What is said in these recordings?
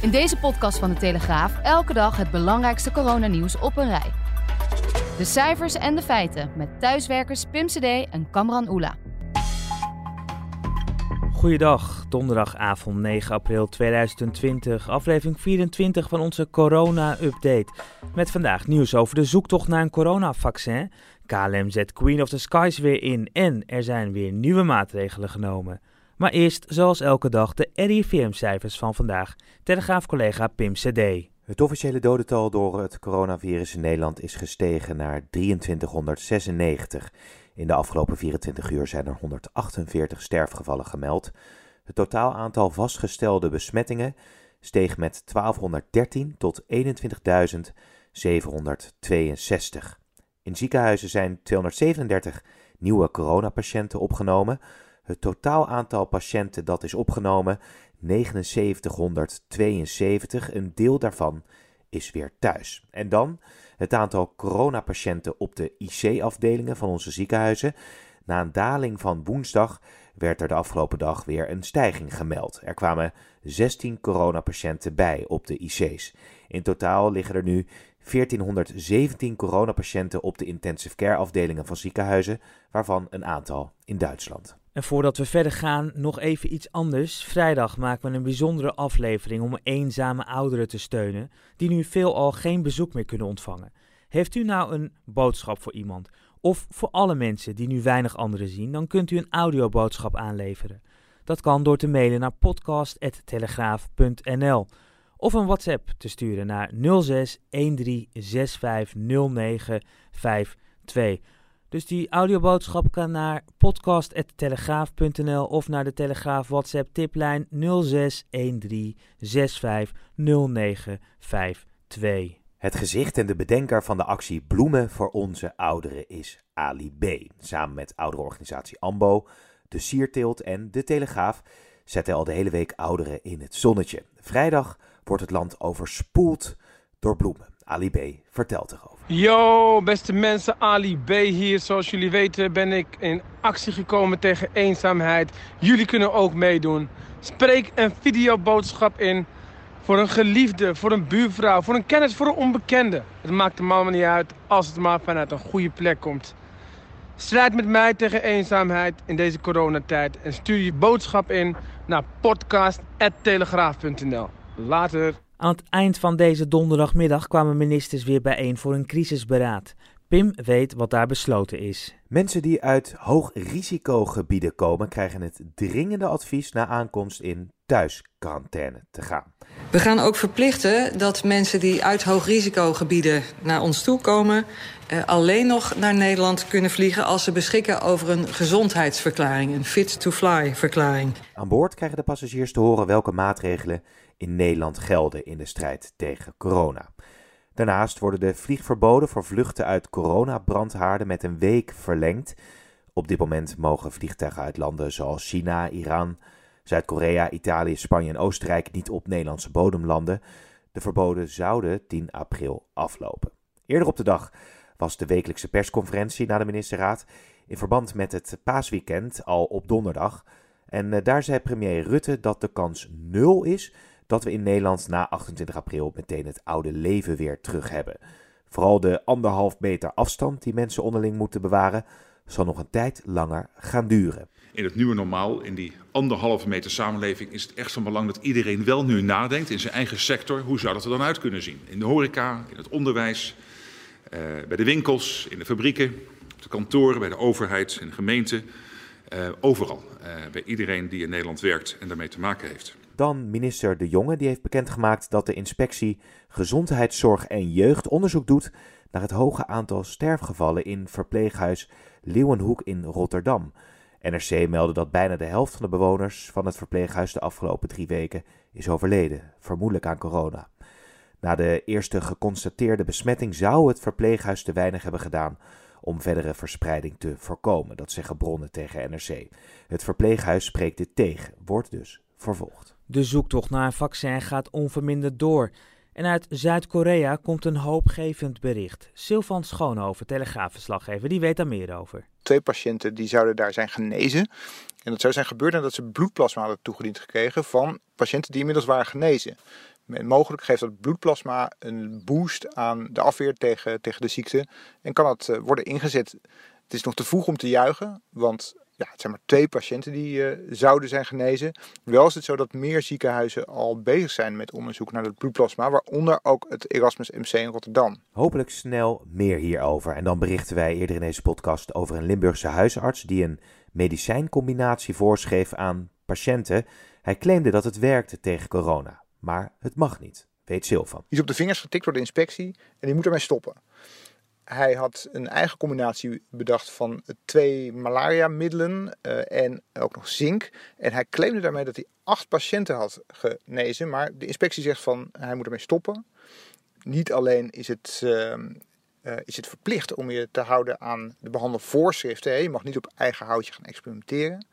In deze podcast van de Telegraaf elke dag het belangrijkste coronanieuws op een rij. De cijfers en de feiten met thuiswerkers Pim CD en Kamran Oela. Goeiedag, donderdagavond 9 april 2020, aflevering 24 van onze corona-update. Met vandaag nieuws over de zoektocht naar een coronavaccin. KLM zet Queen of the Skies weer in en er zijn weer nieuwe maatregelen genomen. Maar eerst, zoals elke dag, de RIVM-cijfers van vandaag. Telegraaf-collega Pim CD. Het officiële dodental door het coronavirus in Nederland is gestegen naar 2396. In de afgelopen 24 uur zijn er 148 sterfgevallen gemeld. Het totaal aantal vastgestelde besmettingen steeg met 1213 tot 21.762. In ziekenhuizen zijn 237 nieuwe coronapatiënten opgenomen. Het totaal aantal patiënten dat is opgenomen 7972. Een deel daarvan is weer thuis. En dan het aantal coronapatiënten op de IC-afdelingen van onze ziekenhuizen. Na een daling van woensdag werd er de afgelopen dag weer een stijging gemeld. Er kwamen 16 coronapatiënten bij op de IC's. In totaal liggen er nu 1417 coronapatiënten op de intensive care afdelingen van ziekenhuizen, waarvan een aantal in Duitsland. En voordat we verder gaan, nog even iets anders. Vrijdag maken we een bijzondere aflevering om eenzame ouderen te steunen, die nu veelal geen bezoek meer kunnen ontvangen. Heeft u nou een boodschap voor iemand, of voor alle mensen die nu weinig anderen zien, dan kunt u een audioboodschap aanleveren. Dat kan door te mailen naar podcast.telegraaf.nl of een WhatsApp te sturen naar 06 13 Dus die audioboodschap kan naar podcast.telegraaf.nl of naar de Telegraaf WhatsApp tiplijn 06 13 Het gezicht en de bedenker van de actie Bloemen voor onze ouderen is Ali B. Samen met ouderenorganisatie AMBO, de Sierteelt en de Telegraaf zetten al de hele week ouderen in het zonnetje. Vrijdag wordt het land overspoeld door bloemen. Ali B. vertelt erover. Yo, beste mensen, Ali B hier. Zoals jullie weten ben ik in actie gekomen tegen eenzaamheid. Jullie kunnen ook meedoen. Spreek een videoboodschap in voor een geliefde, voor een buurvrouw, voor een kennis, voor een onbekende. Het maakt er allemaal niet uit als het maar vanuit een goede plek komt. Strijd met mij tegen eenzaamheid in deze coronatijd en stuur je boodschap in naar podcast.telegraaf.nl. Later. Aan het eind van deze donderdagmiddag kwamen ministers weer bijeen voor een crisisberaad. Pim weet wat daar besloten is. Mensen die uit hoogrisicogebieden komen, krijgen het dringende advies na aankomst in thuisquarantaine te gaan. We gaan ook verplichten dat mensen die uit hoogrisicogebieden naar ons toe komen, eh, alleen nog naar Nederland kunnen vliegen als ze beschikken over een gezondheidsverklaring, een fit-to-fly-verklaring. Aan boord krijgen de passagiers te horen welke maatregelen in Nederland gelden in de strijd tegen corona. Daarnaast worden de vliegverboden voor vluchten uit coronabrandhaarden met een week verlengd. Op dit moment mogen vliegtuigen uit landen zoals China, Iran, Zuid-Korea, Italië, Spanje en Oostenrijk niet op Nederlandse bodem landen. De verboden zouden 10 april aflopen. Eerder op de dag was de wekelijkse persconferentie na de ministerraad in verband met het paasweekend al op donderdag. En eh, daar zei premier Rutte dat de kans nul is dat we in Nederland na 28 april meteen het oude leven weer terug hebben. Vooral de anderhalf meter afstand die mensen onderling moeten bewaren, zal nog een tijd langer gaan duren. In het nieuwe normaal, in die anderhalve meter samenleving, is het echt van belang dat iedereen wel nu nadenkt in zijn eigen sector. Hoe zou dat er dan uit kunnen zien? In de horeca, in het onderwijs, eh, bij de winkels, in de fabrieken, op de kantoren, bij de overheid, in de gemeente. Uh, overal, uh, bij iedereen die in Nederland werkt en daarmee te maken heeft. Dan minister De Jonge, die heeft bekendgemaakt dat de inspectie Gezondheidszorg en Jeugd onderzoek doet naar het hoge aantal sterfgevallen in verpleeghuis Leeuwenhoek in Rotterdam. NRC meldde dat bijna de helft van de bewoners van het verpleeghuis de afgelopen drie weken is overleden, vermoedelijk aan corona. Na de eerste geconstateerde besmetting zou het verpleeghuis te weinig hebben gedaan om verdere verspreiding te voorkomen. Dat zeggen bronnen tegen NRC. Het verpleeghuis spreekt dit tegen, wordt dus vervolgd. De zoektocht naar een vaccin gaat onverminderd door. En uit Zuid-Korea komt een hoopgevend bericht. Sylvan Schoonhoven, telegraafverslaggever, die weet daar meer over. Twee patiënten die zouden daar zijn genezen. En dat zou zijn gebeurd nadat ze bloedplasma hadden toegediend gekregen van patiënten die inmiddels waren genezen. mogelijk geeft dat bloedplasma een boost aan de afweer tegen, tegen de ziekte. En kan dat eh, worden ingezet. Het is nog te vroeg om te juichen, want ja, het zijn maar twee patiënten die uh, zouden zijn genezen. Wel is het zo dat meer ziekenhuizen al bezig zijn met onderzoek naar het bloedplasma, waaronder ook het Erasmus MC in Rotterdam. Hopelijk snel meer hierover. En dan berichten wij eerder in deze podcast over een Limburgse huisarts die een medicijncombinatie voorschreef aan patiënten. Hij claimde dat het werkte tegen corona, maar het mag niet, weet Silvan. Die is op de vingers getikt door de inspectie en die moet ermee stoppen. Hij had een eigen combinatie bedacht van twee malaria-middelen uh, en ook nog zink. En hij claimde daarmee dat hij acht patiënten had genezen. Maar de inspectie zegt van hij moet ermee stoppen. Niet alleen is het, uh, uh, is het verplicht om je te houden aan de behandelvoorschriften. Je mag niet op eigen houtje gaan experimenteren.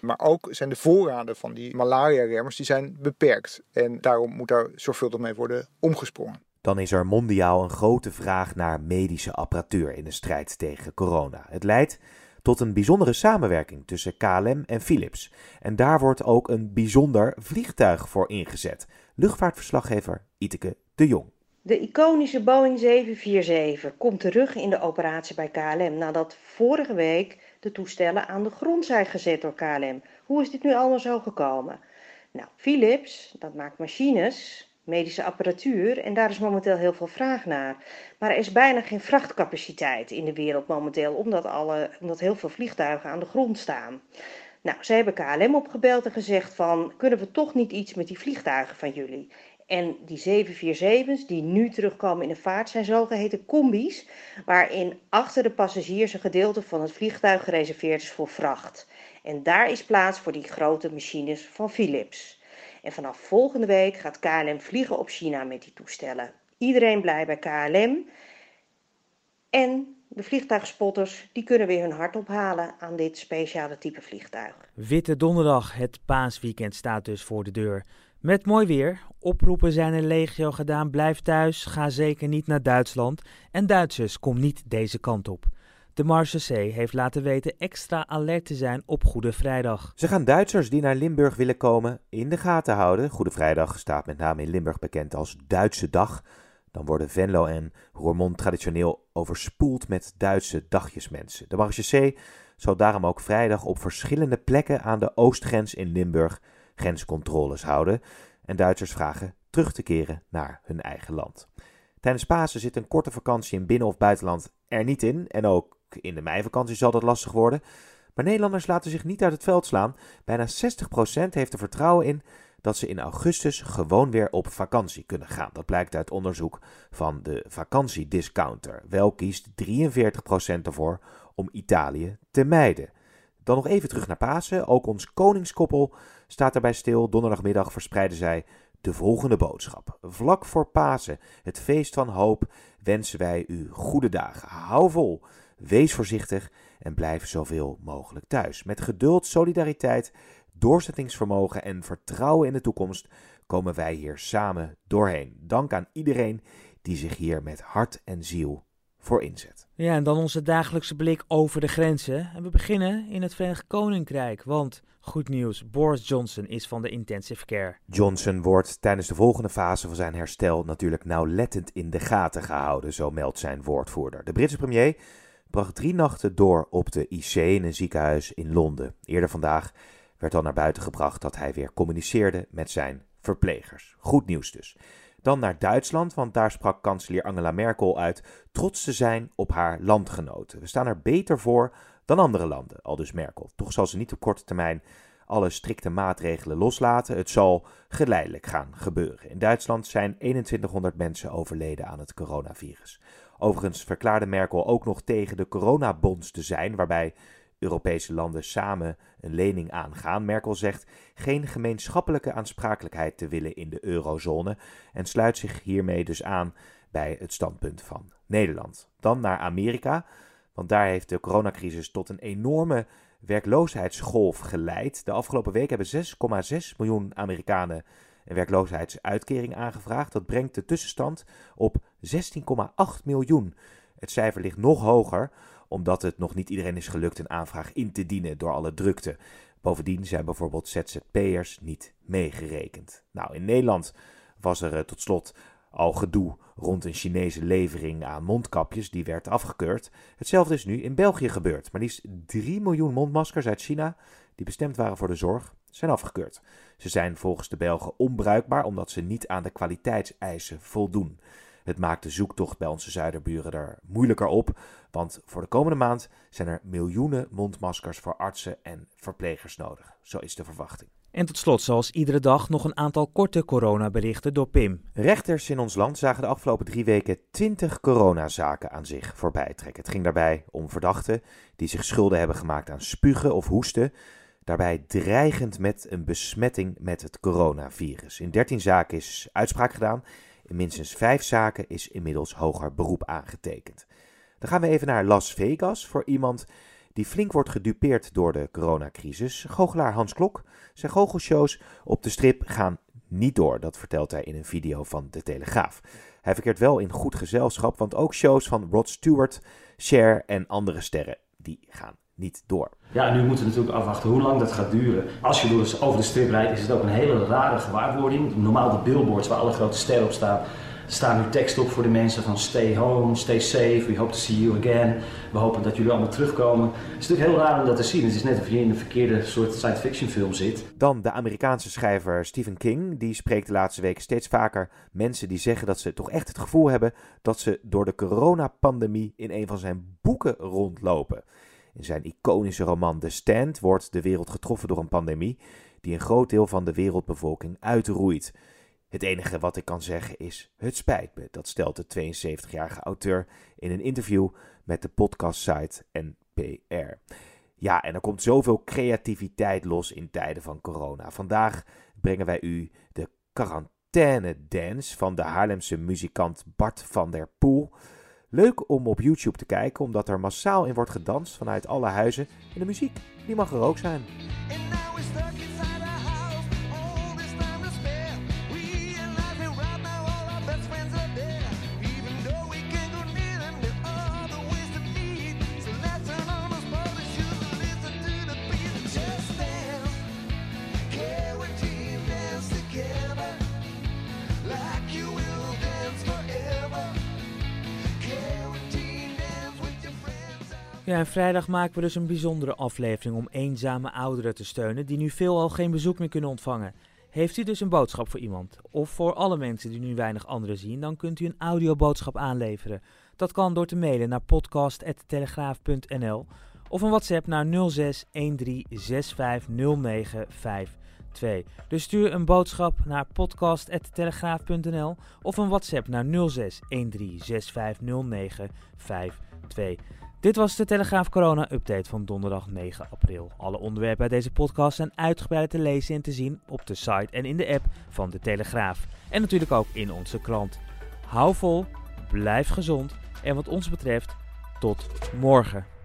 Maar ook zijn de voorraden van die malaria-remmers die zijn beperkt. En daarom moet daar zorgvuldig mee worden omgesprongen dan is er mondiaal een grote vraag naar medische apparatuur in de strijd tegen corona. Het leidt tot een bijzondere samenwerking tussen KLM en Philips. En daar wordt ook een bijzonder vliegtuig voor ingezet. Luchtvaartverslaggever Iteke de Jong. De iconische Boeing 747 komt terug in de operatie bij KLM nadat vorige week de toestellen aan de grond zijn gezet door KLM. Hoe is dit nu allemaal zo gekomen? Nou, Philips, dat maakt machines, medische apparatuur en daar is momenteel heel veel vraag naar. Maar er is bijna geen vrachtcapaciteit in de wereld momenteel, omdat, alle, omdat heel veel vliegtuigen aan de grond staan. Nou, ze hebben KLM opgebeld en gezegd van, kunnen we toch niet iets met die vliegtuigen van jullie? En die 747's die nu terugkomen in de vaart zijn zogeheten combi's, waarin achter de passagiers een gedeelte van het vliegtuig gereserveerd is voor vracht. En daar is plaats voor die grote machines van Philips. En vanaf volgende week gaat KLM vliegen op China met die toestellen. Iedereen blij bij KLM. En de vliegtuigspotters die kunnen weer hun hart ophalen aan dit speciale type vliegtuig. Witte donderdag, het paasweekend staat dus voor de deur. Met mooi weer, oproepen zijn er legio gedaan, blijf thuis, ga zeker niet naar Duitsland. En Duitsers, kom niet deze kant op. De Marseillais heeft laten weten extra alert te zijn op Goede Vrijdag. Ze gaan Duitsers die naar Limburg willen komen in de gaten houden. Goede Vrijdag staat met name in Limburg bekend als Duitse Dag. Dan worden Venlo en Roermond traditioneel overspoeld met Duitse dagjesmensen. De Marseillais zal daarom ook vrijdag op verschillende plekken aan de oostgrens in Limburg grenscontroles houden. En Duitsers vragen terug te keren naar hun eigen land. Tijdens Pasen zit een korte vakantie in binnen- of buitenland er niet in. En ook in de meivakantie zal dat lastig worden. Maar Nederlanders laten zich niet uit het veld slaan. Bijna 60% heeft er vertrouwen in dat ze in augustus gewoon weer op vakantie kunnen gaan. Dat blijkt uit onderzoek van de vakantiediscounter. Wel kiest 43% ervoor om Italië te mijden. Dan nog even terug naar Pasen. Ook ons koningskoppel staat erbij stil. Donderdagmiddag verspreiden zij de volgende boodschap. Vlak voor Pasen, het feest van hoop, wensen wij u goede dagen. Hou vol. Wees voorzichtig en blijf zoveel mogelijk thuis. Met geduld, solidariteit, doorzettingsvermogen en vertrouwen in de toekomst komen wij hier samen doorheen. Dank aan iedereen die zich hier met hart en ziel voor inzet. Ja, en dan onze dagelijkse blik over de grenzen. En we beginnen in het Verenigd Koninkrijk, want goed nieuws, Boris Johnson is van de intensive care. Johnson wordt tijdens de volgende fase van zijn herstel natuurlijk nauwlettend in de gaten gehouden, zo meldt zijn woordvoerder. De Britse premier bracht drie nachten door op de IC in een ziekenhuis in Londen. Eerder vandaag werd al naar buiten gebracht dat hij weer communiceerde met zijn verplegers. Goed nieuws dus. Dan naar Duitsland, want daar sprak kanselier Angela Merkel uit trots te zijn op haar landgenoten. We staan er beter voor dan andere landen, al dus Merkel. Toch zal ze niet op korte termijn alle strikte maatregelen loslaten. Het zal geleidelijk gaan gebeuren. In Duitsland zijn 2100 mensen overleden aan het coronavirus. Overigens verklaarde Merkel ook nog tegen de coronabonds te zijn, waarbij Europese landen samen een lening aangaan. Merkel zegt geen gemeenschappelijke aansprakelijkheid te willen in de eurozone en sluit zich hiermee dus aan bij het standpunt van Nederland. Dan naar Amerika, want daar heeft de coronacrisis tot een enorme werkloosheidsgolf geleid. De afgelopen week hebben 6,6 miljoen Amerikanen een werkloosheidsuitkering aangevraagd. Dat brengt de tussenstand op 16,8 miljoen. Het cijfer ligt nog hoger, omdat het nog niet iedereen is gelukt een aanvraag in te dienen door alle drukte. Bovendien zijn bijvoorbeeld ZZP'ers niet meegerekend. Nou, in Nederland was er eh, tot slot al gedoe rond een Chinese levering aan mondkapjes, die werd afgekeurd. Hetzelfde is nu in België gebeurd. Maar liefst 3 miljoen mondmaskers uit China, die bestemd waren voor de zorg, zijn afgekeurd. Ze zijn volgens de Belgen onbruikbaar omdat ze niet aan de kwaliteitseisen voldoen. Het maakt de zoektocht bij onze zuiderburen er moeilijker op, want voor de komende maand zijn er miljoenen mondmaskers voor artsen en verplegers nodig. Zo is de verwachting. En tot slot, zoals iedere dag, nog een aantal korte coronaberichten door Pim. Rechters in ons land zagen de afgelopen drie weken 20 coronazaken aan zich voorbij trekken. Het ging daarbij om verdachten die zich schulden hebben gemaakt aan spugen of hoesten. Daarbij dreigend met een besmetting met het coronavirus. In 13 zaken is uitspraak gedaan. In minstens 5 zaken is inmiddels hoger beroep aangetekend. Dan gaan we even naar Las Vegas voor iemand die flink wordt gedupeerd door de coronacrisis. Goochelaar Hans Klok. Zijn goochelshows op de strip gaan niet door, dat vertelt hij in een video van De Telegraaf. Hij verkeert wel in goed gezelschap, want ook shows van Rod Stewart, Cher en andere sterren, die gaan niet door. Ja, nu moeten we natuurlijk afwachten hoe lang dat gaat duren. Als je dus over de strip rijdt, is het ook een hele rare gewaarwording. Normaal de billboards waar alle grote sterren op staan, staan nu tekst op voor de mensen van stay home, stay safe, we hope to see you again. We hopen dat jullie allemaal terugkomen. Het is natuurlijk heel raar om dat te zien. Het is net of je in een verkeerde soort science fiction film zit. Dan de Amerikaanse schrijver Stephen King. Die spreekt de laatste weken steeds vaker mensen die zeggen dat ze toch echt het gevoel hebben dat ze door de coronapandemie in een van zijn boeken rondlopen. In zijn iconische roman The Stand wordt de wereld getroffen door een pandemie die een groot deel van de wereldbevolking uitroeit. Het enige wat ik kan zeggen is: het spijt me. Dat stelt de 72-jarige auteur in een interview met de podcastsite NPR. Ja, en er komt zoveel creativiteit los in tijden van corona. Vandaag brengen wij u de quarantaine dance van de Haarlemse muzikant Bart van der Poel. Leuk om op YouTube te kijken, omdat er massaal in wordt gedanst vanuit alle huizen. En de muziek, die mag er ook zijn. Ja, en vrijdag maken we dus een bijzondere aflevering om eenzame ouderen te steunen die nu veelal geen bezoek meer kunnen ontvangen. Heeft u dus een boodschap voor iemand, of voor alle mensen die nu weinig anderen zien, dan kunt u een audioboodschap aanleveren. Dat kan door te mailen naar podcast.telegraaf.nl of een WhatsApp naar 0613650952. Dus stuur een boodschap naar podcast.telegraaf.nl of een WhatsApp naar 0613650952. Dit was de Telegraaf Corona Update van donderdag 9 april. Alle onderwerpen uit deze podcast zijn uitgebreid te lezen en te zien op de site en in de app van de Telegraaf. En natuurlijk ook in onze krant. Hou vol, blijf gezond en wat ons betreft, tot morgen.